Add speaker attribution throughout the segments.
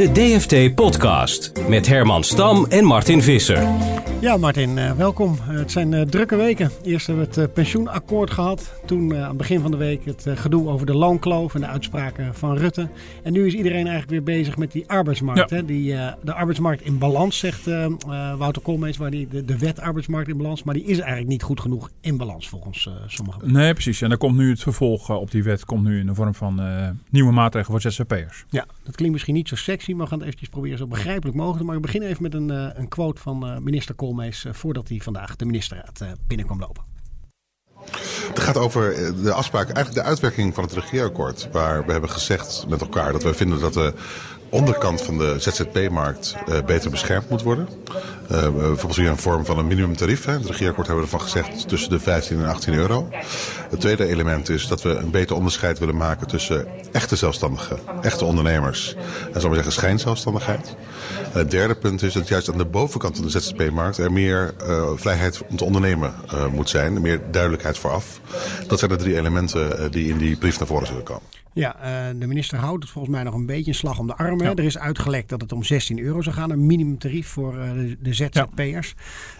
Speaker 1: De DFT Podcast met Herman Stam en Martin Visser.
Speaker 2: Ja, Martin, uh, welkom. Uh, het zijn uh, drukke weken. Eerst hebben we het pensioenakkoord gehad. Toen aan het begin van de week het gedoe over de loonkloof en de uitspraken van Rutte. En nu is iedereen eigenlijk weer bezig met die arbeidsmarkt.
Speaker 3: Ja.
Speaker 2: Hè? Die, de arbeidsmarkt in balans, zegt Wouter Koolmees, waar die, de, de, wet arbeidsmarkt in balans. Maar die is eigenlijk niet goed genoeg in balans volgens sommigen.
Speaker 3: Nee, precies. En daar komt nu het vervolg op die wet komt nu in de vorm van nieuwe maatregelen voor ZZP'ers.
Speaker 2: Ja, dat klinkt misschien niet zo sexy, maar we gaan het eventjes proberen zo begrijpelijk mogelijk. Maar ik begin even met een, een quote van minister Koolmees voordat hij vandaag de ministerraad binnenkwam lopen.
Speaker 4: Het gaat over de afspraak, eigenlijk de uitwerking van het regeerakkoord. Waar we hebben gezegd met elkaar dat we vinden dat de onderkant van de ZZP-markt uh, beter beschermd moet worden. Uh, bijvoorbeeld via een vorm van een minimumtarief. In het regeerakkoord hebben we ervan gezegd tussen de 15 en 18 euro. Het tweede element is dat we een beter onderscheid willen maken tussen echte zelfstandigen, echte ondernemers en zal maar zeggen schijnzelfstandigheid. Het derde punt is dat juist aan de bovenkant van de ZZP-markt er meer uh, vrijheid om te ondernemen moet zijn, meer duidelijkheid vooraf. Dat zijn de drie elementen die in die brief naar voren zullen komen.
Speaker 2: Ja, uh, de minister houdt het volgens mij nog een beetje een slag om de arm. Ja. Er is uitgelekt dat het om 16 euro zou gaan. Een minimumtarief voor uh, de, de ZZP'ers.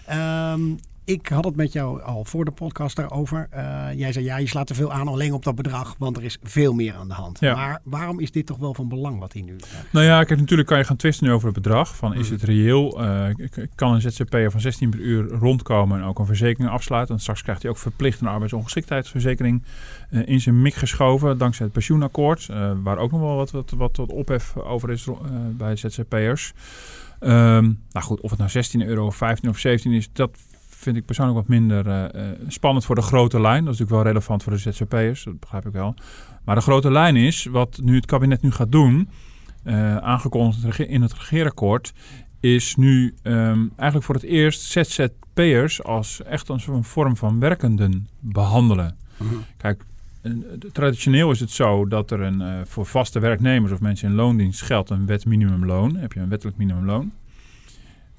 Speaker 2: Ja. Um, ik had het met jou al voor de podcast daarover. Uh, jij zei ja, je slaat te veel aan alleen op dat bedrag, want er is veel meer aan de hand.
Speaker 3: Ja.
Speaker 2: Maar waarom is dit toch wel van belang wat hij nu zegt?
Speaker 3: Nou ja, kijk, natuurlijk kan je gaan twisten over het bedrag. Van, is het reëel? Uh, kan een ZZP'er van 16 per uur rondkomen en ook een verzekering afsluiten? Want straks krijgt hij ook verplicht een arbeidsongeschiktheidsverzekering uh, in zijn mik geschoven dankzij het pensioenakkoord. waar ook nog wel wat, wat, wat, wat ophef over is bij ZZP'ers. Um, nou goed, of het nou 16 euro, 15 of 17 is, dat vind ik persoonlijk wat minder uh, uh, spannend voor de grote lijn. Dat is natuurlijk wel relevant voor de ZZP'ers, dat begrijp ik wel. Maar de grote lijn is, wat nu het kabinet nu gaat doen, uh, aangekondigd in het regeerakkoord, is nu um, eigenlijk voor het eerst ZZP'ers als echt een soort vorm van werkenden behandelen.
Speaker 2: Mhm.
Speaker 3: Kijk, traditioneel is het zo dat er een, uh, voor vaste werknemers of mensen in loondienst geldt een wet minimumloon. Heb je een wettelijk minimumloon.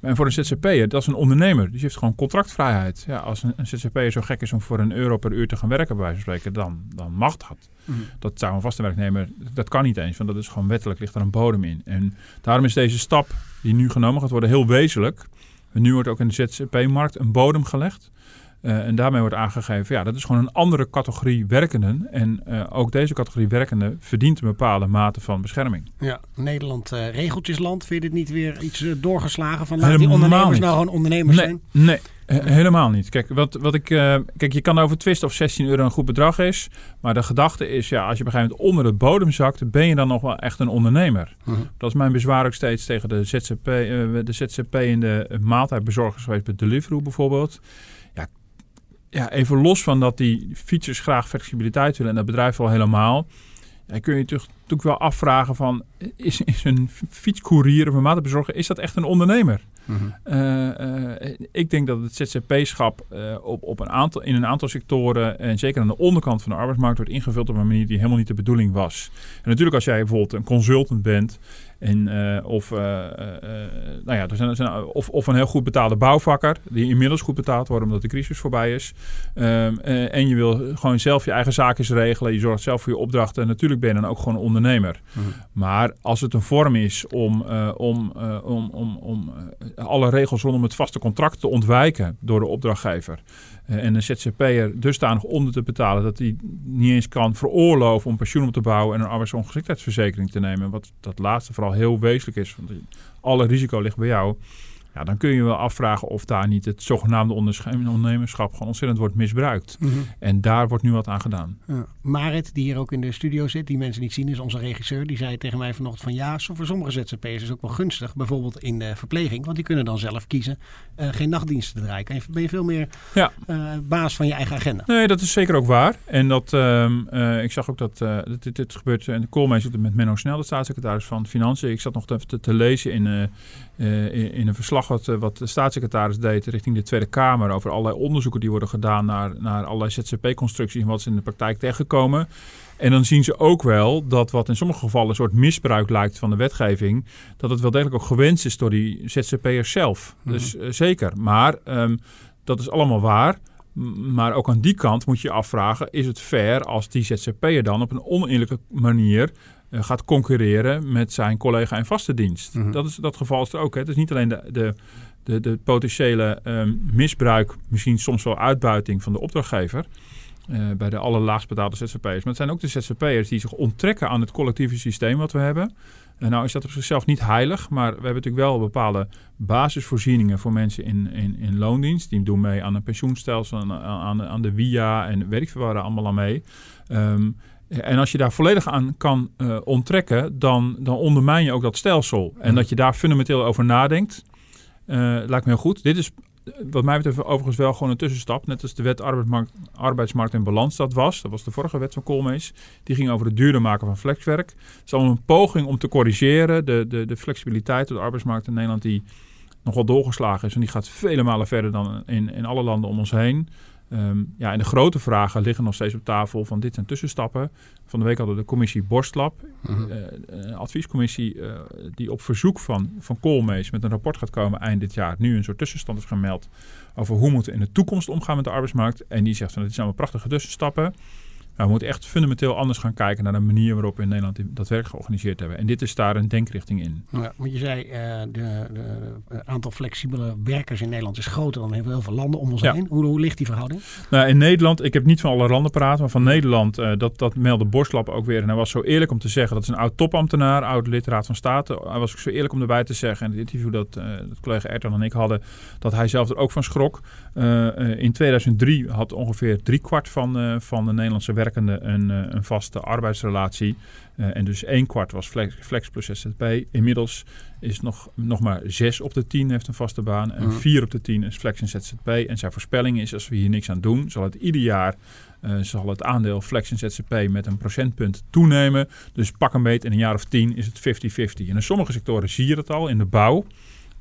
Speaker 3: En voor een ZZP'er, dat is een ondernemer. Dus die heeft gewoon contractvrijheid. Ja, als een, een ZZP'er zo gek is om voor een euro per uur te gaan werken, bij wijze van spreken, dan, dan mag dat.
Speaker 2: Mhm.
Speaker 3: Dat zou een vaste werknemer, dat kan niet eens, want dat is gewoon wettelijk, ligt er een bodem in. En daarom is deze stap die nu genomen gaat worden heel wezenlijk. En nu wordt ook in de ZZP-markt een bodem gelegd. Uh, en daarmee wordt aangegeven, ja, dat is gewoon een andere categorie werkenden. En uh, ook deze categorie werkenden verdient een bepaalde mate van bescherming.
Speaker 2: Ja, Nederland uh, regeltjesland. Vind je dit niet weer iets doorgeslagen van laat die ondernemers nou gewoon ondernemers
Speaker 3: nee,
Speaker 2: zijn?
Speaker 3: Nee, helemaal niet. Kijk, wat, wat ik, kijk, je kan over twisten of 16 euro een goed bedrag is. Maar de gedachte is, ja, als je op een gegeven moment onder de bodem zakt, ben je dan nog wel echt een ondernemer.
Speaker 2: -huh.
Speaker 3: Dat is mijn bezwaar ook steeds tegen de ZZP, de ZZP en de maaltijdbezorgers geweest bij Deliveroo bijvoorbeeld. Ja, even los van dat die fietsers graag flexibiliteit willen en dat bedrijf wel helemaal. Ja, kun je je natuurlijk wel afvragen van, is, is een fietscourier of een maatbezorger, is dat echt een ondernemer?
Speaker 2: -huh.
Speaker 3: uh, uh, ik denk dat het ZZP-schap uh, op, op een aantal, in een aantal sectoren en zeker aan de onderkant van de arbeidsmarkt wordt ingevuld op een manier die helemaal niet de bedoeling was. En natuurlijk als jij bijvoorbeeld een consultant bent en, of, nou ja, er zijn, er zijn, of, of een heel goed betaalde bouwvakker, die inmiddels goed betaald wordt omdat de crisis voorbij is. Um, en je wil gewoon zelf je eigen zaakjes regelen, je zorgt zelf voor je opdrachten. En natuurlijk ben je dan ook gewoon een ondernemer.
Speaker 2: -huh.
Speaker 3: Maar als het een vorm is om, om, om, om, om alle regels rondom het vaste contract te ontwijken door de opdrachtgever. En een ZZP'er dusdanig onder te betalen dat hij niet eens kan veroorloven om pensioen op te bouwen en een arbeidsongeschiktheidsverzekering te nemen. Wat dat laatste vooral heel wezenlijk is, want alle risico ligt bij jou. Ja, dan kun je wel afvragen of daar niet het zogenaamde ondernemerschap gewoon ontzettend wordt misbruikt.
Speaker 2: Mhm.
Speaker 3: En daar wordt nu wat aan gedaan.
Speaker 2: Ja. Marit, die hier ook in de studio zit, die mensen niet zien, is onze regisseur. Die zei tegen mij vanochtend van ja, voor sommige ZZP'ers is het ook wel gunstig. Bijvoorbeeld in de verpleging, want die kunnen dan zelf kiezen uh, geen nachtdiensten te draaien. En ben je veel meer
Speaker 3: ja.
Speaker 2: uh, baas van je eigen agenda.
Speaker 3: Nee, dat is zeker ook waar. En dat, uh, ik zag ook dat dit, dit, gebeurt in de Koolmees met Menno Snel, de staatssecretaris van Financiën. Ik zat nog te, te lezen in, in, in, een verslag wat, wat de staatssecretaris deed richting de Tweede Kamer over allerlei onderzoeken die worden gedaan naar, naar allerlei ZZP-constructies en wat ze in de praktijk tegenkomen. En dan zien ze ook wel dat wat in sommige gevallen een soort misbruik lijkt van de wetgeving, dat het wel degelijk ook gewenst is door die ZZP'ers zelf.
Speaker 2: Mhm.
Speaker 3: Dus uh, zeker. Maar um, dat is allemaal waar. Maar ook aan die kant moet je je afvragen: is het fair als die ZZP'er dan op een oneerlijke manier uh, gaat concurreren met zijn collega in vaste dienst?
Speaker 2: Mhm.
Speaker 3: Dat, is, dat geval is er ook. Hè. Het is niet alleen de, de, de, de potentiële um, misbruik, misschien soms wel uitbuiting van de opdrachtgever. Uh, bij de allerlaagst betaalde ZZP'ers. Maar het zijn ook de ZZP'ers die zich onttrekken aan het collectieve systeem wat we hebben. En nou is dat op zichzelf niet heilig, maar we hebben natuurlijk wel bepaalde basisvoorzieningen voor mensen in, in, in loondienst. Die doen mee aan een pensioenstelsel, aan, aan, aan de WIA en weet ik veel waar allemaal aan mee. Um, en als je daar volledig aan kan uh, onttrekken, dan, dan ondermijn je ook dat stelsel. En dat je daar fundamenteel over nadenkt, uh, lijkt me heel goed. Dit is wat mij betreft overigens wel gewoon een tussenstap. Net als de wet arbeidsmarkt, arbeidsmarkt en balans dat was. Dat was de vorige wet van Koolmees. Die ging over het duurder maken van flexwerk. Het is allemaal een poging om te corrigeren. De, de, de flexibiliteit op de arbeidsmarkt in Nederland die nogal doorgeslagen is. En die gaat vele malen verder dan in, in alle landen om ons heen. Um, ja, en de grote vragen liggen nog steeds op tafel van dit zijn tussenstappen. Van de week hadden we de commissie Borstlab,
Speaker 2: Mhm.
Speaker 3: een adviescommissie uh, die op verzoek van, van Koolmees met een rapport gaat komen eind dit jaar. Nu een soort tussenstand heeft gemeld over hoe moeten we in de toekomst omgaan met de arbeidsmarkt. En die zegt van dit zijn allemaal prachtige tussenstappen. Maar we moeten echt fundamenteel anders gaan kijken naar de manier waarop we in Nederland dat werk georganiseerd hebben. En dit is daar een denkrichting in.
Speaker 2: Ja, want je zei, uh, de, de, aantal flexibele werkers in Nederland is groter dan in heel veel landen om ons
Speaker 3: Ja.
Speaker 2: heen. Hoe, hoe ligt die verhouding?
Speaker 3: Nou, in Nederland, ik heb niet van alle landen praten, maar van Nederland, uh, dat, dat meldde Borstlap ook weer. En hij was zo eerlijk om te zeggen, dat is een oud topambtenaar, oud lid Raad van State. Hij was ook zo eerlijk om erbij te zeggen, in het interview dat, uh, dat collega Ertan en ik hadden, dat hij zelf er ook van schrok. In 2003 had ongeveer driekwart van, van de Nederlandse werkenden een, een vaste arbeidsrelatie. Uh, en dus één kwart was flex, flex plus ZZP. Inmiddels is nog, nog maar zes op de tien heeft een vaste baan. En
Speaker 2: Mhm.
Speaker 3: vier op de tien is flex en ZZP. En zijn voorspelling is, als we hier niks aan doen, zal het ieder jaar uh, zal het aandeel flex en ZZP met een procentpunt toenemen. Dus pak een beet in een jaar of tien is het 50-50. En in sommige sectoren zie je dat al. In de bouw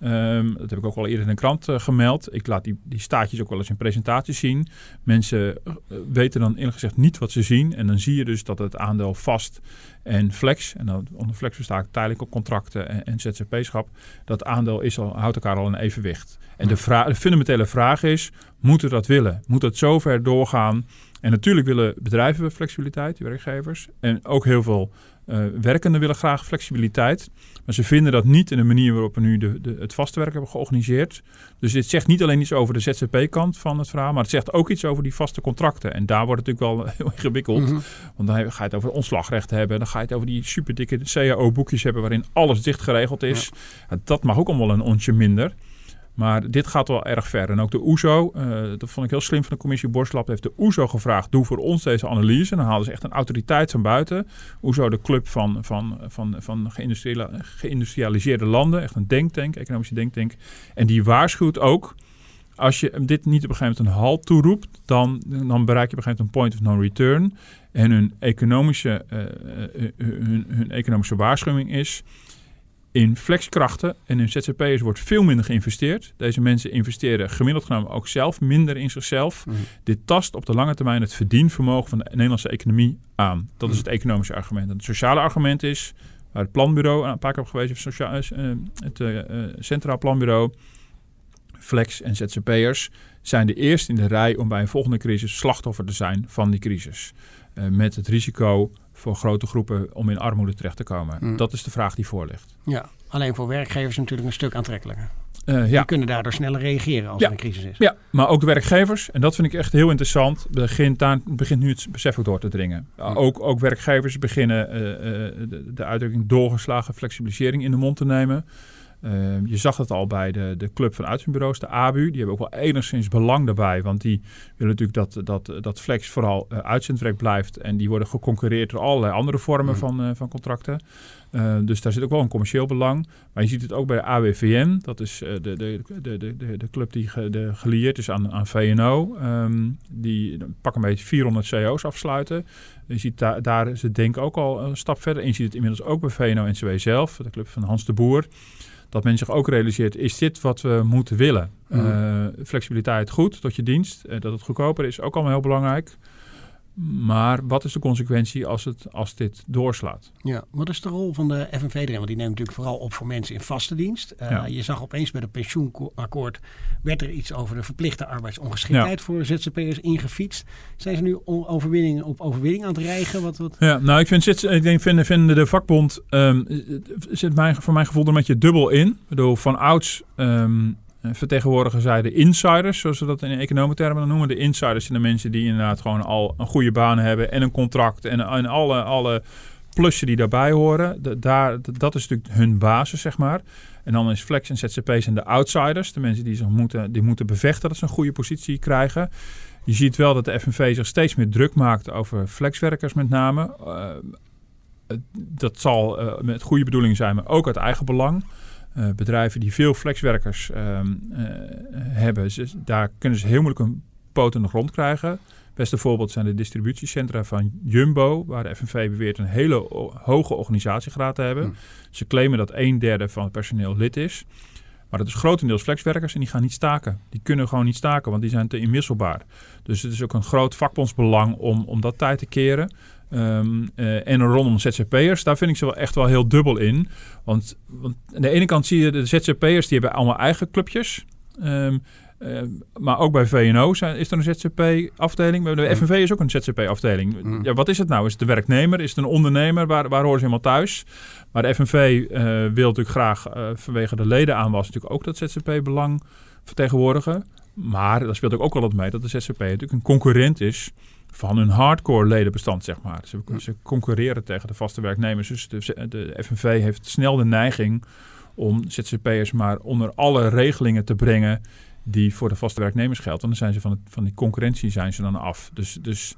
Speaker 3: Um, dat heb ik ook al eerder in de krant uh, gemeld. Ik laat die, die staatjes ook wel eens in presentaties zien. Mensen uh, weten dan eerlijk gezegd niet wat ze zien. En dan zie je dus dat het aandeel vast en flex, en dan onder flex versta ik tijdelijke contracten en, en ZZP-schap, dat aandeel is al, houdt elkaar al in evenwicht. En de, vraag, de fundamentele vraag is, moeten we dat willen? Moet het zover doorgaan? En natuurlijk willen bedrijven flexibiliteit, werkgevers. En ook heel veel uh, werkenden willen graag flexibiliteit. Maar ze vinden dat niet in de manier waarop we nu de, de, het vaste werk hebben georganiseerd. Dus dit zegt niet alleen iets over de ZZP-kant van het verhaal, maar het zegt ook iets over die vaste contracten. En daar wordt het natuurlijk wel heel ingewikkeld.
Speaker 2: Mhm.
Speaker 3: Want dan ga je het over ontslagrecht hebben. Dan ga je het over die superdikke CAO-boekjes hebben waarin alles dicht geregeld is. Ja. Dat mag ook allemaal een onsje minder. Maar dit gaat wel erg ver. En ook de OESO, uh, dat vond ik heel slim van de commissie Borstlab, heeft de OESO gevraagd, doe voor ons deze analyse. En dan haalden ze echt een autoriteit van buiten. OESO, de club van, van, van, van geïndustrialiseerde landen, echt een denktank, economische denktank. En die waarschuwt ook, als je dit niet op een gegeven moment een halt toeroept, dan, dan bereik je op een gegeven moment een point of no return. En hun economische, uh, hun, hun economische waarschuwing is, in flexkrachten en in ZZP'ers wordt veel minder geïnvesteerd. Deze mensen investeren gemiddeld genomen ook zelf minder in zichzelf.
Speaker 2: Mm.
Speaker 3: Dit tast op de lange termijn het verdienvermogen van de Nederlandse economie aan. Dat mm. is het economische argument. En het sociale argument is, waar het planbureau een paar keer op geweest heeft, uh, het uh, Centraal Planbureau, flex en ZZP'ers zijn de eerste in de rij om bij een volgende crisis slachtoffer te zijn van die crisis. Uh, met het risico voor grote groepen om in armoede terecht te komen.
Speaker 2: Mm.
Speaker 3: Dat is de vraag die voor ligt.
Speaker 2: Ja, alleen voor werkgevers natuurlijk een stuk aantrekkelijker.
Speaker 3: Uh,
Speaker 2: Die
Speaker 3: ja.
Speaker 2: kunnen daardoor sneller reageren als
Speaker 3: Ja.
Speaker 2: er een crisis is.
Speaker 3: ja, maar ook de werkgevers, en dat vind ik echt heel interessant, begint, daar, begint nu het besef ook door te dringen. Uh, ook, ook werkgevers beginnen uh, de, de uitdrukking doorgeslagen flexibilisering in de mond te nemen. Ehm, je zag het al bij de, de club van uitzendbureaus, de ABU. Die hebben ook wel enigszins belang daarbij. Want die willen natuurlijk dat, dat, dat Flex vooral uh, uitzendwerk blijft. En die worden geconcureerd door allerlei andere vormen mm. van, uh, van contracten. Uh, dus daar zit ook wel een commercieel belang. Maar je ziet het ook bij de AWVN. Dat is de, de, de, de, de club die ge, de gelieerd is aan, aan VNO. Um, die pak een beetje 400 CO's afsluiten. Je ziet daar, daar is het denk ik ook al een stap verder. En je ziet het inmiddels ook bij VNO-NCW zelf. De club van Hans de Boer dat men zich ook realiseert, is dit wat we moeten willen? Mm. Uh, flexibiliteit goed tot je dienst, uh, dat het goedkoper is, ook allemaal heel belangrijk. Maar wat is de consequentie als, het, als dit doorslaat?
Speaker 2: Ja, wat is de rol van de FNV erin? Want die neemt natuurlijk vooral op voor mensen in vaste dienst. Uh, ja. Je zag opeens met het pensioenakkoord... werd er iets over de verplichte arbeidsongeschiktheid ja. voor ZZP'ers ingefietst. Zijn ze nu overwinning op overwinning aan het rijgen? Wat, wat?
Speaker 3: Ja, nou ik vind, ik denk, vind, vind de vakbond... Um, zit mijn, voor mijn gevoel er een beetje dubbel in. Ik bedoel, van ouds... Um, uh, vertegenwoordigen zij de insiders, zoals we dat in economentermen noemen. De insiders zijn de mensen die inderdaad gewoon al een goede baan hebben en een contract en, en alle, alle plussen die daarbij horen. Daar, dat is natuurlijk hun basis, zeg maar. En dan is Flex en ZZP zijn de outsiders, de mensen die, zich moeten, die moeten bevechten dat ze een goede positie krijgen. Je ziet wel dat de FNV zich steeds meer druk maakt over flexwerkers met name. Uh, dat zal uh, met goede bedoelingen zijn, maar ook uit eigen belang. Uh, bedrijven die veel flexwerkers um, uh, hebben, ze, daar kunnen ze heel moeilijk een poot in de grond krijgen. Beste voorbeeld zijn de distributiecentra van Jumbo, waar de FNV beweert een hele hoge organisatiegraad te hebben. Hm. Ze claimen dat een derde van het personeel lid is. Maar dat is grotendeels flexwerkers en die gaan niet staken. Die kunnen gewoon niet staken, want die zijn te inwisselbaar. Dus het is ook een groot vakbondsbelang om, om dat tijd te keren. Um, uh, en rondom ZZP'ers, daar vind ik ze wel echt wel heel dubbel in. Want, want aan de ene kant zie je de ZZP'ers, die hebben allemaal eigen clubjes. Um, uh, maar ook bij VNO zijn, is er een ZZP-afdeling. De. FNV is ook een ZZP-afdeling. Mm. Ja, wat is het nou? Is het de werknemer? Is het een ondernemer? Waar, waar horen ze helemaal thuis? Maar de FNV uh, wil natuurlijk graag vanwege de ledenaanwas natuurlijk ook dat ZZP-belang vertegenwoordigen. Maar dat speelt ook wel wat mee dat de ZZP natuurlijk een concurrent is van hun hardcore ledenbestand, zeg maar. Ze, ze concurreren tegen de vaste werknemers. Dus de, de, FNV heeft snel de neiging om ZZP'ers maar onder alle regelingen te brengen die voor de vaste werknemers gelden. En dan zijn ze van, het, van die concurrentie zijn ze dan af. Dus, dus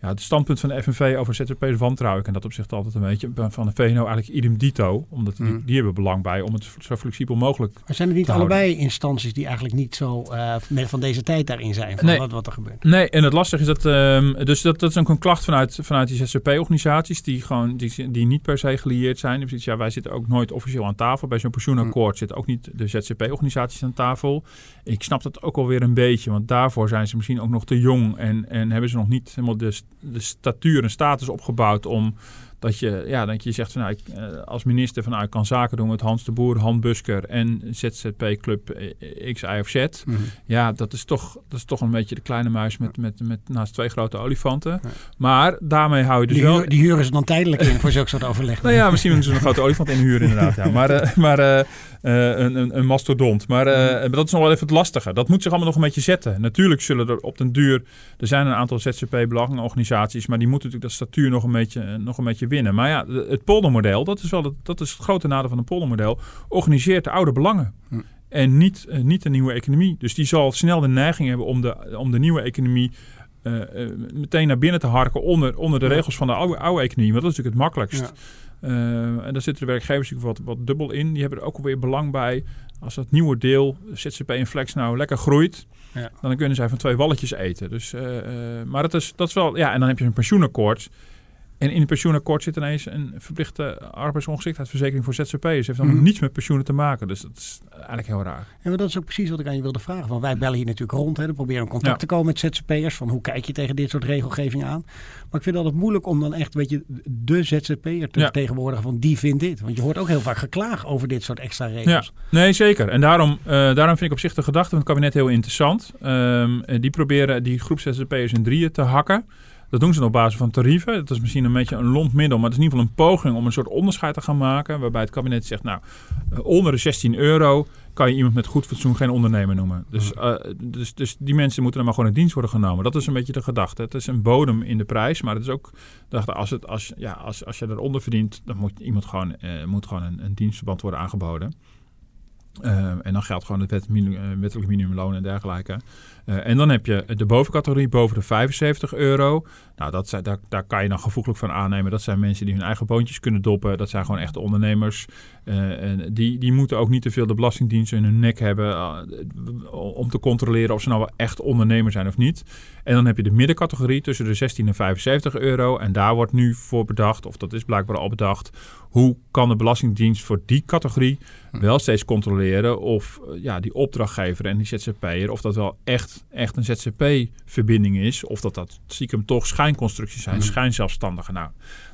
Speaker 3: ja, het standpunt van de FNV over ZZP'ers wantrouw ik en dat opzicht altijd een beetje. Van de VNO eigenlijk idem dito, omdat die, mm. die hebben belang bij om het zo flexibel mogelijk
Speaker 2: Maar zijn er niet allebei instanties die eigenlijk niet zo uh, van deze tijd daarin zijn, van
Speaker 3: nee.
Speaker 2: wat, wat er gebeurt?
Speaker 3: Nee, en het lastige is dat, um, dus dat, dat is ook een klacht vanuit, vanuit die ZZP-organisaties die gewoon, die, die niet per se gelieerd zijn. Dus ja, wij zitten ook nooit officieel aan tafel. Bij zo'n pensioenakkoord mm. zitten ook niet de ZZP-organisaties aan tafel. Ik snap dat ook alweer een beetje, want daarvoor zijn ze misschien ook nog te jong en, en hebben ze nog niet helemaal de de statuur en status opgebouwd om dat je, ja, dat je zegt van nou, ik, eh, als minister van nou, ik kan zaken doen met Hans de Boer, Han Busker en ZZP Club eh, X, Y of Z. Mm -hmm. Ja, dat is, toch, dat is toch een beetje de kleine muis met, met, met naast twee grote olifanten. Ja. Maar daarmee hou je dus
Speaker 2: die
Speaker 3: wel...
Speaker 2: Huur, die huren ze dan tijdelijk in voor zulke soort overleg.
Speaker 3: nou ja, misschien moeten ze een grote olifant inhuren inderdaad. Ja. Maar, uh, maar uh, een, een, een, mastodont. Maar uh, dat is nog wel even het lastige. Dat moet zich allemaal nog een beetje zetten. Natuurlijk zullen er op den duur... Er zijn een aantal ZZP-belangenorganisaties... maar die moeten natuurlijk dat statuur nog een beetje, nog een beetje winnen. Maar ja, het poldermodel, dat is wel het, dat is het grote nadeel van een poldermodel... organiseert de oude belangen. Hm. En niet, uh, niet de nieuwe economie. Dus die zal snel de neiging hebben om de, om de nieuwe economie... Uh, uh, meteen naar binnen te harken onder, onder de regels van de oude, oude economie. Want dat is natuurlijk het makkelijkst. Ja. En daar zitten de werkgevers natuurlijk wat, wat dubbel in. Die hebben er ook alweer belang bij. Als dat nieuwe deel, ZZP en Flex, nou lekker groeit... Ja. dan kunnen zij van twee walletjes eten. Dus, maar dat is, dat is wel... Ja, en dan heb je een pensioenakkoord... En in het pensioenakkoord zit ineens een verplichte arbeidsongeschiktheidsverzekering voor ZZP'ers. heeft dan mm. niets met pensioenen te maken. Dus dat is eigenlijk heel raar.
Speaker 2: En dat is ook precies wat ik aan je wilde vragen. Want wij bellen hier natuurlijk rond. Hè. We proberen in contact ja. te komen met ZZP'ers. Van hoe kijk je tegen dit soort regelgeving aan? Maar ik vind het altijd moeilijk om dan echt weet je, de ZZP'er te ja. vertegenwoordigen van die vindt dit. Want je hoort ook heel vaak geklaag over dit soort extra regels.
Speaker 3: Ja. Nee, zeker. En daarom, uh, daarom vind ik op zich de gedachte van het kabinet heel interessant. Um, die proberen die groep ZZP'ers in drieën te hakken. Dat doen ze op basis van tarieven. Dat is misschien een beetje een lomp middel, maar het is in ieder geval een poging om een soort onderscheid te gaan maken. Waarbij het kabinet zegt, nou, onder de 16 euro kan je iemand met goed fatsoen geen ondernemer noemen. Dus, uh, dus, dus die mensen moeten dan maar gewoon in dienst worden genomen. Dat is een beetje de gedachte. Het is een bodem in de prijs, maar het is ook dacht, als, het, als, ja, als, als je eronder verdient, dan moet iemand gewoon, uh, moet gewoon een, een dienstverband worden aangeboden. En dan geldt gewoon het wet, wettelijk minimumloon en dergelijke. Uh, en dan heb je de bovencategorie boven de 75 euro. Nou, dat zijn, daar, daar kan je dan gevoeglijk van aannemen. Dat zijn mensen die hun eigen boontjes kunnen doppen. Dat zijn gewoon echte ondernemers. En die, die moeten ook niet te veel de Belastingdienst in hun nek hebben om te controleren of ze nou wel echt ondernemer zijn of niet. En dan heb je de middencategorie tussen de 16 en 75 euro. En daar wordt nu voor bedacht, of dat is blijkbaar al bedacht, hoe kan de Belastingdienst voor die categorie hm. wel steeds controleren of ja, die opdrachtgever en die ZZP'er, of dat wel echt, echt een ZZP-verbinding is, of dat dat stiekem toch schijnconstructies zijn, hm. schijnzelfstandigen. Nou,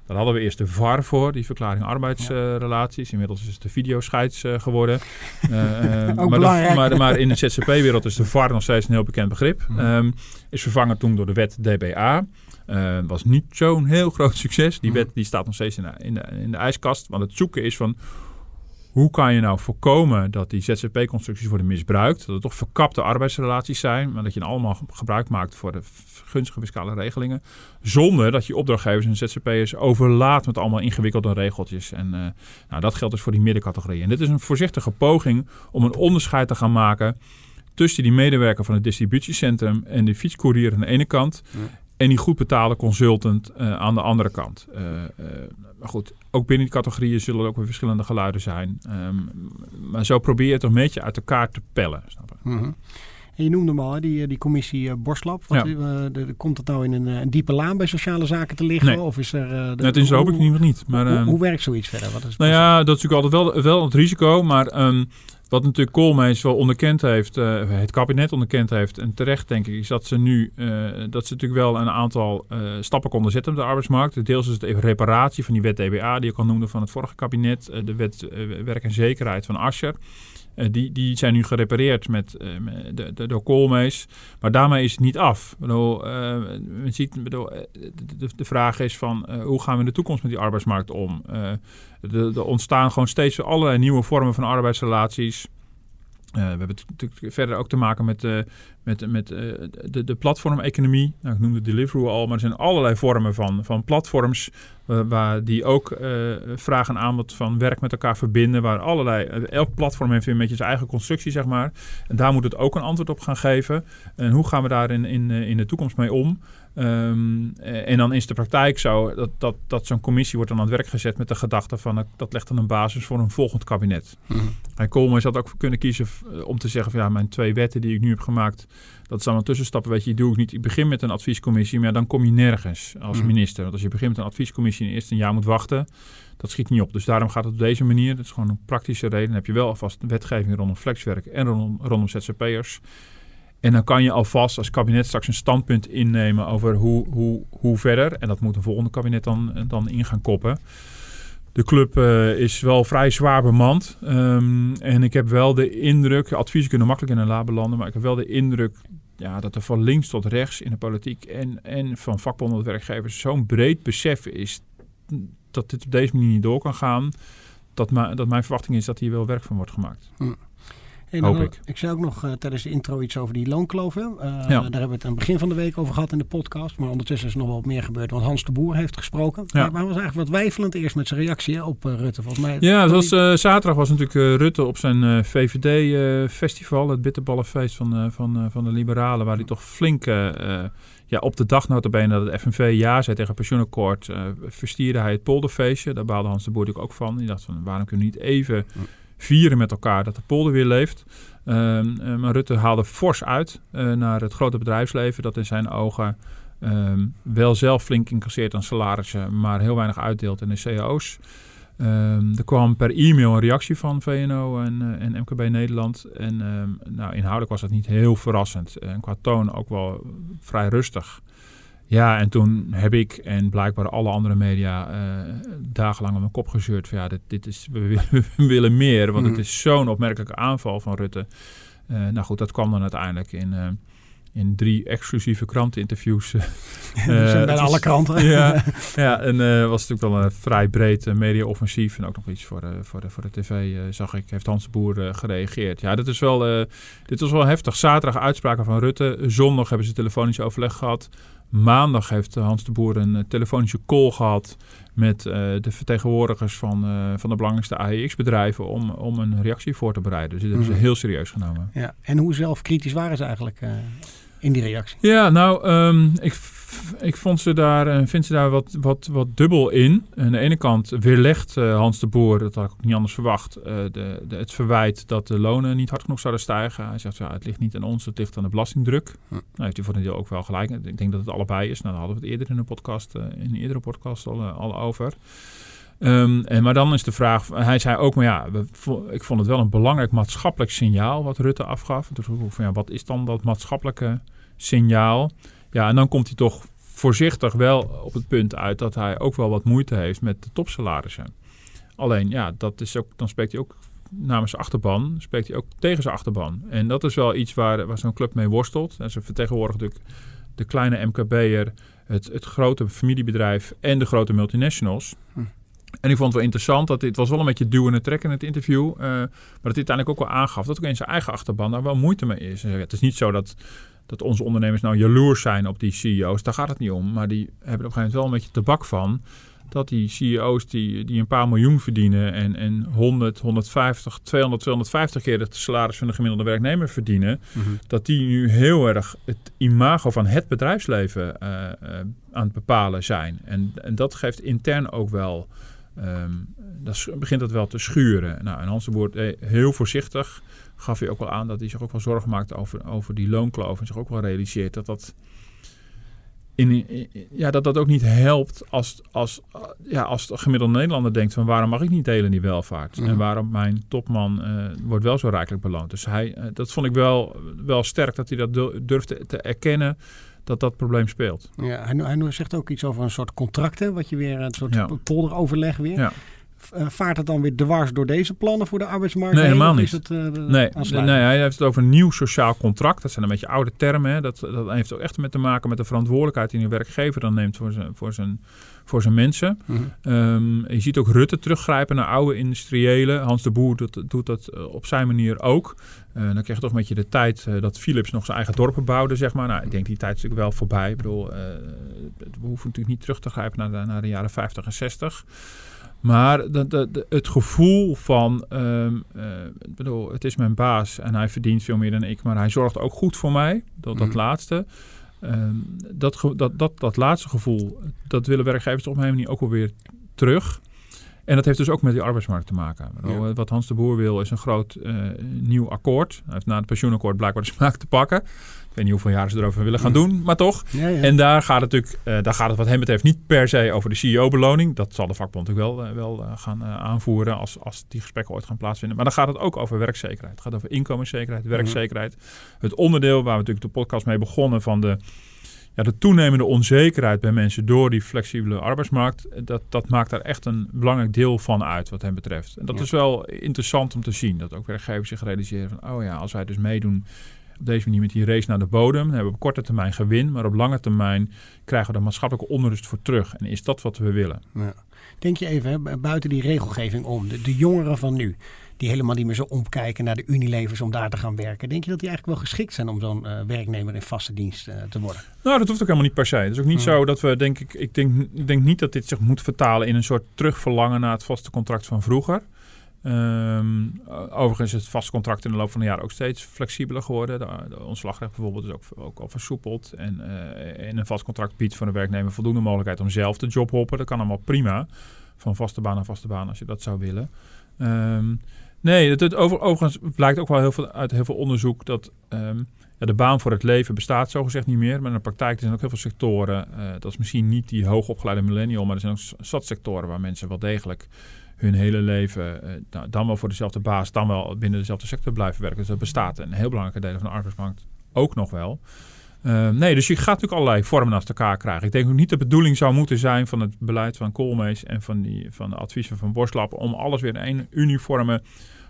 Speaker 3: daar hadden we eerst de VAR voor, die verklaring arbeidsrelaties. Inmiddels is het de videoscheids uh, geworden. Uh, uh, maar, maar, maar, in de ZZP-wereld is de VAR nog steeds een heel bekend begrip. Um, is vervangen toen door de wet DBA. Uh, was niet zo'n heel groot succes. Die wet die staat nog steeds in de, in, de, in de ijskast. Want het zoeken is van hoe kan je nou voorkomen dat die ZZP-constructies worden misbruikt? Dat het toch verkapte arbeidsrelaties zijn, maar dat je allemaal gebruik maakt voor de gunstige fiscale regelingen. Zonder dat je opdrachtgevers en ZZP'ers overlaat met allemaal ingewikkelde regeltjes. En uh, nou, dat geldt dus voor die middencategorie. En dit is een voorzichtige poging om een onderscheid te gaan maken tussen die medewerker van het distributiecentrum en de fietscourier aan de ene kant. En die goed betaalde consultant uh, aan de andere kant. Uh, maar goed, ook binnen die categorieën zullen er ook weer verschillende geluiden zijn. Um, maar zo probeer je het een beetje uit elkaar te pellen. Snap je?
Speaker 2: Mm -hmm. En je noemde hem al, die, die commissie Borslap. Wat, ja. komt het nou in een, een, diepe laan bij sociale zaken te liggen?
Speaker 3: Nee.
Speaker 2: Of is er,
Speaker 3: de, het is hoop ik in ieder geval niet. Maar,
Speaker 2: hoe,
Speaker 3: uh,
Speaker 2: hoe, werkt zoiets verder? Wat is
Speaker 3: nou ja, dat is natuurlijk altijd wel, wel het risico. Maar um, wat natuurlijk Koolmees wel onderkend heeft, uh, het kabinet onderkend heeft, en terecht denk ik, is dat ze nu uh, dat ze natuurlijk wel een aantal uh, stappen konden zetten op de arbeidsmarkt. Deels is het even reparatie van die wet DBA, die ik al noemde van het vorige kabinet, de wet werk en zekerheid van Ascher. Uh, die, die zijn nu gerepareerd met, uh, met de, de, door Koolmees. Maar daarmee is het niet af. Bedoel, uh, men ziet, bedoel, de, de, vraag is van hoe gaan we in de toekomst met die arbeidsmarkt om? er ontstaan gewoon steeds allerlei nieuwe vormen van arbeidsrelaties. Uh, we hebben natuurlijk verder ook te maken met, uh, met, met uh, de, de platformeconomie. Nou, ik noemde Deliveroo al, maar er zijn allerlei vormen van, van platforms. waar die ook vraag en aanbod van werk met elkaar verbinden. Waar allerlei, elk platform heeft weer een beetje zijn eigen constructie, zeg maar. En daar moet het ook een antwoord op gaan geven. En hoe gaan we daar in, in, in de toekomst mee om? Um, en dan is de praktijk zo dat, dat, dat zo'n commissie wordt dan aan het werk gezet met de gedachte van dat legt dan een basis voor een volgend kabinet. Mm. En Koolmees had ook kunnen kiezen om te zeggen van ja, mijn twee wetten die ik nu heb gemaakt, dat is dan een tussenstap. Weet je, die doe ik niet. Ik begin met een adviescommissie, maar dan kom je nergens als mm. minister. Want als je begint met een adviescommissie en eerst een jaar moet wachten, dat schiet niet op. Dus daarom gaat het op deze manier. Dat is gewoon een praktische reden. Dan heb je wel alvast wetgeving rondom flexwerk en rondom, rondom ZZP'ers. En dan kan je alvast als kabinet straks een standpunt innemen over hoe, hoe, hoe verder. En dat moet een volgende kabinet dan, dan in gaan koppen. De club uh, is wel vrij zwaar bemand. Um, en ik heb wel de indruk, adviezen kunnen makkelijk in een la belanden, maar ik heb wel de indruk ja, dat er van links tot rechts in de politiek en, en van vakbonden tot werkgevers zo'n breed besef is dat dit op deze manier niet door kan gaan. Dat, dat mijn verwachting is dat hier wel werk van wordt gemaakt.
Speaker 2: Hoop ik. Ik zei ook nog uh, tijdens de intro iets over die loonkloven. Uh, ja. Daar hebben we het aan het begin van de week over gehad in de podcast. Maar ondertussen is er nog wel wat meer gebeurd. Want Hans de Boer heeft gesproken. Ja. Maar hij was eigenlijk wat weifelend eerst met zijn reactie op uh, Rutte. Volgens mij.
Speaker 3: Ja, was, zaterdag was natuurlijk Rutte op zijn VVD-festival. het bitterballenfeest van, van, van de Liberalen. Waar hij toch flink ja, op de dag notabene dat het FNV ja zei tegen het pensioenakkoord, verstierde hij het polderfeestje. Daar baalde Hans de Boer natuurlijk ook van. Die dacht van, waarom kunnen we niet even vieren met elkaar dat de polder weer leeft. Um, maar Rutte haalde fors uit uh, naar het grote bedrijfsleven dat in zijn ogen um, wel zelf flink incasseert aan salarissen, maar heel weinig uitdeelt in de cao's. Um, er kwam per e-mail een reactie van VNO en, uh, en MKB Nederland. En nou, inhoudelijk was dat niet heel verrassend. En qua toon ook wel vrij rustig. Ja, en toen heb ik en blijkbaar alle andere media uh, dagenlang op mijn kop gezeurd van ja, dit, dit is, we, willen meer, want het mhm. is zo'n opmerkelijke aanval van Rutte. Uh, nou goed, dat kwam dan uiteindelijk in, uh, in drie exclusieve kranteninterviews. Uh,
Speaker 2: bij alle kranten.
Speaker 3: ja, ja, en was natuurlijk wel een vrij breed media-offensief. En ook nog iets voor de, voor de, voor de tv, zag ik, heeft Hans de Boer gereageerd. Ja, dit is wel, dit was wel heftig. Zaterdag uitspraken van Rutte. Zondag hebben ze telefonisch overleg gehad Maandag heeft Hans de Boer een telefonische call gehad met de vertegenwoordigers van, van de belangrijkste AEX-bedrijven om, om een reactie voor te bereiden. Dus dit hebben ze mhm. heel serieus genomen.
Speaker 2: Ja. En hoe zelfkritisch waren ze eigenlijk in die reactie?
Speaker 3: Ja, nou, um, ik ik vond ze daar, en vind ze daar wat, wat, wat dubbel in. Aan de ene kant weerlegt uh, Hans de Boer, dat had ik ook niet anders verwacht, uh, de, de, het verwijt dat de lonen niet hard genoeg zouden stijgen. Hij zegt, ja, het ligt niet aan ons, het ligt aan de belastingdruk. Hm. Nou, heeft hij voor een deel ook wel gelijk. Ik denk dat het allebei is. Nou, daar hadden we het eerder in een podcast, uh, in een eerdere podcast al, al over. Um, en, maar dan is de vraag, hij zei ook, maar ja, we, ik vond het wel een belangrijk maatschappelijk signaal wat Rutte afgaf. Dus van, ja, wat is dan dat maatschappelijke signaal? Ja, en dan komt hij toch voorzichtig wel op het punt uit dat hij ook wel wat moeite heeft met de topsalarissen. Alleen, ja, dat is ook, dan spreekt hij ook namens zijn achterban, spreekt hij ook tegen zijn achterban. En dat is wel iets waar, waar zo'n club mee worstelt. En ze vertegenwoordigen natuurlijk de kleine MKB'er, het, het grote familiebedrijf en de grote multinationals. Hm. En ik vond het wel interessant dat dit was wel een beetje duwen en trekken in het interview. Uh, maar dat hij uiteindelijk ook wel aangaf dat ook in zijn eigen achterban daar wel moeite mee is. Het is niet zo dat dat onze ondernemers nou jaloers zijn op die CEO's. Daar gaat het niet om. Maar die hebben op een gegeven moment wel een beetje tabak van. Dat die CEO's die, die een paar miljoen verdienen en, en 100, 150, 200, 250 keer het salaris van de gemiddelde werknemer verdienen. Mhm. Dat die nu heel erg het imago van het bedrijfsleven uh, uh, aan het bepalen zijn. En, en dat geeft intern ook wel. Um, dat begint dat wel te schuren. Nou, en Hans de Boer eh, heel voorzichtig gaf hij ook wel aan dat hij zich ook wel zorgen maakt over, over die loonkloof. En zich ook wel realiseert dat dat, in, ja, dat, dat ook niet helpt als, als, ja, als de gemiddelde Nederlander denkt van waarom mag ik niet delen in die welvaart? En waarom mijn topman uh, wordt wel zo rijkelijk beloond. Dus hij, uh, dat vond ik wel, wel sterk dat hij dat durfde te erkennen dat dat probleem speelt.
Speaker 2: Ja, hij, hij zegt ook iets over een soort contracten, wat je weer een soort ja. polderoverleg weer. Ja. Eh, vaart het dan weer dwars door deze plannen voor de arbeidsmarkt?
Speaker 3: Nee, helemaal niet. Het, uh, nee, nee, hij heeft het over een nieuw sociaal contract. Dat zijn een beetje oude termen. Hè. Dat, dat heeft ook echt met te maken met de verantwoordelijkheid die een werkgever dan neemt voor zijn, voor zijn, voor zijn mensen. Mhm. Ehm, je ziet ook Rutte teruggrijpen naar oude industriëlen. Hans de Boer doet, doet dat eh, op zijn manier ook. dan krijg je toch een beetje de tijd dat Philips nog zijn eigen dorpen bouwde, zeg maar. Nou, ik denk die tijd is natuurlijk wel voorbij. Ik bedoel, we hoeven natuurlijk niet terug te grijpen naar de, naar de jaren 50 en 60. Maar de, de, het gevoel van, um, uh, bedoel, het is mijn baas en hij verdient veel meer dan ik, maar hij zorgt ook goed voor mij. Dat, dat mm. laatste. Um, dat, dat, dat, dat laatste gevoel, dat willen werkgevers op mijn manier ook wel weer terug. En dat heeft dus ook met die arbeidsmarkt te maken. Wat Hans de Boer wil is een groot uh, nieuw akkoord. Hij heeft na het pensioenakkoord blijkbaar de smaak te pakken. Ik weet niet hoeveel jaar ze erover willen gaan doen, maar toch. Ja, ja. En daar gaat het natuurlijk, uh, daar gaat het wat hem betreft niet per se over de CEO-beloning. Dat zal de vakbond natuurlijk wel, uh, wel gaan aanvoeren als, als die gesprekken ooit gaan plaatsvinden. Maar dan gaat het ook over werkzekerheid. Het gaat over inkomenszekerheid, werkzekerheid. Het onderdeel waar we natuurlijk de podcast mee begonnen van de ja, de toenemende onzekerheid bij mensen door die flexibele arbeidsmarkt, dat, dat maakt daar echt een belangrijk deel van uit wat hem betreft. En dat is wel interessant om te zien, dat ook werkgevers zich realiseren van, oh ja, als wij dus meedoen op deze manier met die race naar de bodem, dan hebben we op korte termijn gewin, maar op lange termijn krijgen we er maatschappelijke onrust voor terug. En is dat wat we willen? Ja.
Speaker 2: Denk je even buiten die regelgeving om, de, de jongeren van nu, die helemaal niet meer zo omkijken naar de Unilevers om daar te gaan werken. Denk je dat die eigenlijk wel geschikt zijn om zo'n uh, werknemer in vaste dienst uh, te worden?
Speaker 3: Nou, dat hoeft ook helemaal niet per se. Het is ook niet zo dat we, denk ik, ik denk, ik denk niet dat dit zich moet vertalen in een soort terugverlangen naar het vaste contract van vroeger. Um, overigens is het vaste contract in de loop van de jaren ook steeds flexibeler geworden. De, ontslagrecht bijvoorbeeld is ook, ook al versoepeld. En uh, een vast contract biedt voor de werknemer voldoende mogelijkheid om zelf te jobhoppen. Dat kan allemaal prima. Van vaste baan naar vaste baan als je dat zou willen. Um, Nee, het, het over, overigens blijkt ook wel heel veel, uit heel veel onderzoek dat um, ja, de baan voor het leven bestaat zogezegd niet meer. Maar in de praktijk zijn ook heel veel sectoren. Uh, dat is misschien niet die hoogopgeleide millennial, maar er zijn ook zat sectoren waar mensen wel degelijk hun hele leven nou, dan wel voor dezelfde baas, dan wel binnen dezelfde sector blijven werken. Dus dat bestaat een heel belangrijke deel van de arbeidsmarkt ook nog wel. Uh, nee, dus je gaat natuurlijk allerlei vormen naast elkaar krijgen. Ik denk ook niet de bedoeling zou moeten zijn van het beleid van Koolmees en van, die, van de adviezen van Borstlap om alles weer in één uniforme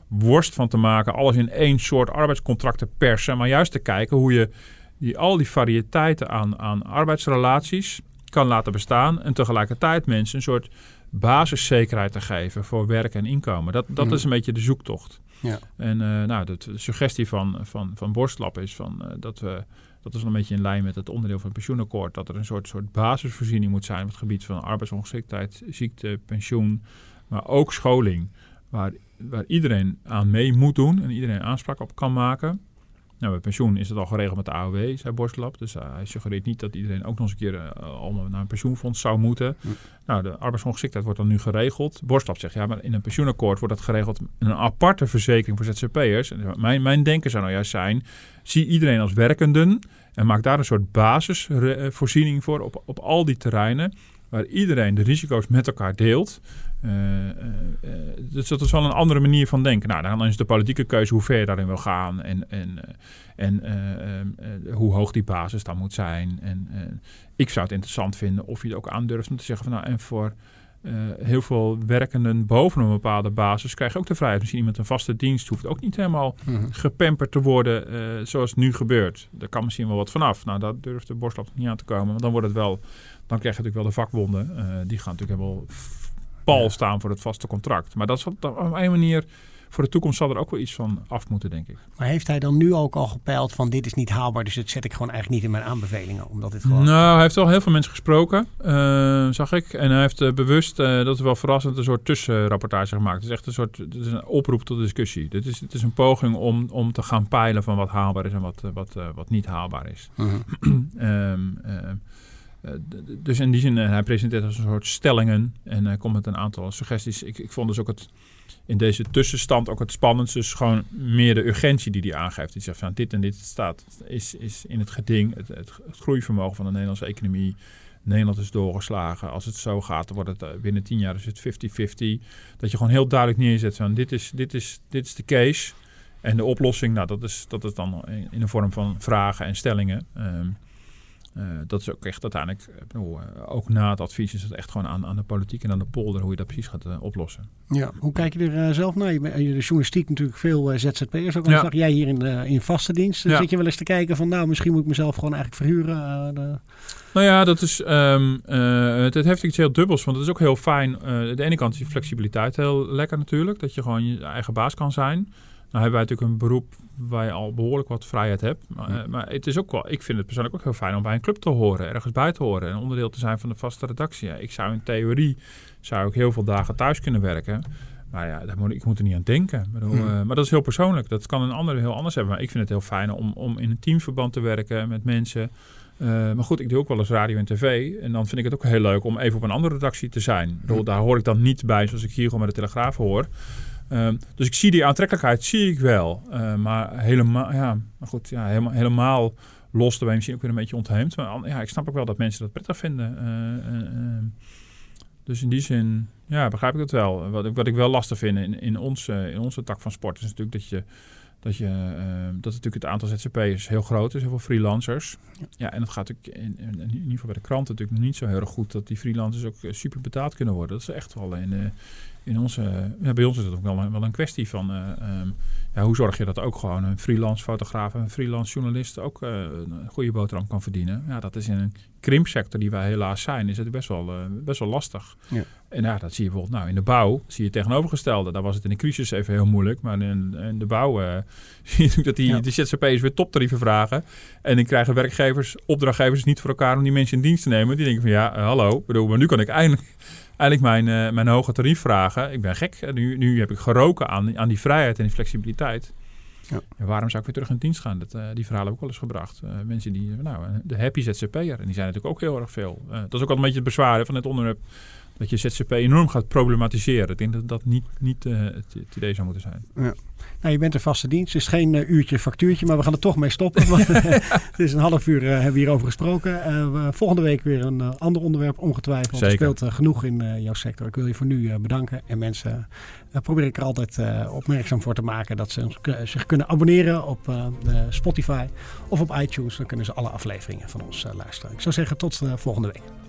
Speaker 3: worst van te maken, alles in één soort arbeidscontract te persen, maar juist te kijken hoe je die, al die variëteiten aan, aan arbeidsrelaties kan laten bestaan en tegelijkertijd mensen een soort basiszekerheid te geven voor werk en inkomen. Dat, dat is een beetje de zoektocht. Ja. En uh, nou, de, suggestie van, van, van Borstlap is van, uh, dat we dat is een beetje in lijn met het onderdeel van het pensioenakkoord, dat er een soort, soort basisvoorziening moet zijn op het gebied van arbeidsongeschiktheid, ziekte, pensioen, maar ook scholing, waar, waar iedereen aan mee moet doen en iedereen aanspraak op kan maken. Nou, bij pensioen is het al geregeld met de AOW, zei Borstlap. Dus uh, hij suggereert niet dat iedereen ook nog eens een keer uh, allemaal naar een pensioenfonds zou moeten. Nou, de arbeidsongeschiktheid wordt dan nu geregeld. Borstlap zegt, ja, maar in een pensioenakkoord wordt dat geregeld in een aparte verzekering voor ZZP'ers. Mijn, mijn denken zou nou juist zijn, zie iedereen als werkenden en maak daar een soort basisvoorziening voor op, op al die terreinen waar iedereen de risico's met elkaar deelt. Uh, dus dat is wel een andere manier van denken. Nou, dan is de politieke keuze hoe ver je daarin wil gaan en, en, en hoe hoog die basis dan moet zijn. En ik zou het interessant vinden of je het ook aandurft om te zeggen van nou en voor heel veel werkenden boven een bepaalde basis krijg je ook de vrijheid. Misschien iemand een vaste dienst hoeft ook niet helemaal mm gepamperd te worden zoals het nu gebeurt. Daar kan misschien wel wat vanaf. Nou, daar durft de borstlap niet aan te komen. Want dan wordt het wel, dan krijg je natuurlijk wel de vakbonden. die gaan natuurlijk helemaal pal staan voor het vaste contract. Maar dat is op een manier. Voor de toekomst zal er ook wel iets van af moeten, denk ik.
Speaker 2: Maar heeft hij dan nu ook al gepeild van dit is niet haalbaar, dus dat zet ik gewoon eigenlijk niet in mijn aanbevelingen, omdat dit gewoon.
Speaker 3: Nou, hij heeft al heel veel mensen gesproken, uh, zag ik, en hij heeft uh, bewust, uh, dat is wel verrassend, een soort tussenrapportage gemaakt. Het is echt een soort, het is een oproep tot discussie. Dit is, het is een poging om, om te gaan peilen van wat haalbaar is en wat, wat, wat niet haalbaar is. um, uh, dus in die zin, uh, hij presenteert als een soort stellingen en hij komt met een aantal suggesties. Ik, ik vond dus ook het, in deze tussenstand ook het spannendste. Dus gewoon meer de urgentie die hij aangeeft. Die zegt van dit en dit staat, is, is in het geding. Het, het, groeivermogen van de Nederlandse economie. Nederland is doorgeslagen. Als het zo gaat, dan wordt het uh, binnen tien jaar is het 50-50. Dat je gewoon heel duidelijk neerzet van dit is, dit is, dit is de case. En de oplossing, nou, dat is, dat is dan in de vorm van vragen en stellingen. Um, uh, dat is ook echt uiteindelijk, bedoel, uh, ook na het advies is het echt gewoon aan, aan de politiek en aan de polder hoe je dat precies gaat uh, oplossen.
Speaker 2: Ja, hoe kijk je er zelf naar? Je bent de journalistiek natuurlijk veel ZZP'ers. Ook al ja. zag jij hier in, de, in vaste dienst. Ja. Zit je wel eens te kijken van nou, misschien moet ik mezelf gewoon eigenlijk verhuren? De...
Speaker 3: Nou ja, dat is, um, het, het, heeft iets heel dubbels. Want het is ook heel fijn. aan de ene kant is die flexibiliteit heel lekker natuurlijk. Dat je gewoon je eigen baas kan zijn. Nou hebben wij natuurlijk een beroep waar je al behoorlijk wat vrijheid hebt. Maar, ja. maar, het is ook wel, ik vind het persoonlijk ook heel fijn om bij een club te horen, ergens bij te horen en onderdeel te zijn van de vaste redactie. Ja, ik zou in theorie zou ik heel veel dagen thuis kunnen werken. Maar ja, daar moet, ik moet er niet aan denken. Bedoel, hmm. uh, maar dat is heel persoonlijk. Dat kan een ander heel anders hebben. Maar ik vind het heel fijn om, om in een teamverband te werken met mensen. Uh, maar goed, ik doe ook wel eens radio en tv. En dan vind ik het ook heel leuk om even op een andere redactie te zijn. Bedoel, daar hoor ik dan niet bij zoals ik hier gewoon met de Telegraaf hoor. Um, dus ik zie die aantrekkelijkheid, zie ik wel. Uh, maar helemaal, ja, maar goed, ja, helemaal, helemaal los erbij misschien ook weer een beetje ontheemd. Maar ja, ik snap ook wel dat mensen dat prettig vinden. Uh, uh, dus in die zin, ja, begrijp ik dat wel. Wat ik, wat ik wel lastig vind in, in, onze, in onze tak van sport is natuurlijk dat je dat, je, uh, dat natuurlijk het aantal ZZP'ers heel groot is, heel veel freelancers. Ja, ja en dat gaat natuurlijk in, in, in, ieder geval bij de kranten natuurlijk niet zo heel erg goed dat die freelancers ook super betaald kunnen worden. Dat is echt wel in, uh, in onze, ja, bij ons is het ook wel een, wel een kwestie van uh, um, ja, hoe zorg je dat ook gewoon een freelance fotograaf en een freelance journalist ook uh, een goede boterham kan verdienen. Ja, dat is in een krimpsector die wij helaas zijn, is het best wel, uh, best wel lastig. Ja. En ja, dat zie je bijvoorbeeld nou, in de bouw, zie je tegenovergestelde. Daar was het in de crisis even heel moeilijk, maar in, in de bouw zie je dat die, ja. de ZZP'ers weer toptarieven vragen. En dan krijgen werkgevers, opdrachtgevers niet voor elkaar om die mensen in dienst te nemen. Die denken van ja, hallo, bedoel, maar nu kan ik eindelijk eigenlijk mijn, uh, mijn hoge tarief vragen. Ik ben gek. Nu, nu heb ik geroken aan, aan die vrijheid en die flexibiliteit. Ja. En waarom zou ik weer terug in dienst gaan? Dat, uh, die verhalen heb ik wel eens gebracht. Uh, mensen die, nou, de happy ZZP'er. En die zijn natuurlijk ook heel erg veel. dat is ook al een beetje het bezwaar van het onderwerp dat je ZZP enorm gaat problematiseren. Ik denk dat dat niet, niet uh, het, het, idee zou moeten zijn.
Speaker 2: Ja. Nou, je bent een vaste dienst. Het is geen uh, uurtje factuurtje, maar we gaan er toch mee stoppen. Want, het is een half uur uh, hebben we hierover gesproken. volgende week weer een ander onderwerp, ongetwijfeld.
Speaker 3: Zeker.
Speaker 2: Er speelt genoeg in jouw sector. Ik wil je voor nu bedanken. En mensen probeer ik er altijd opmerkzaam voor te maken dat ze zich kunnen abonneren op Spotify of op iTunes. Dan kunnen ze alle afleveringen van ons luisteren. Ik zou zeggen tot volgende week.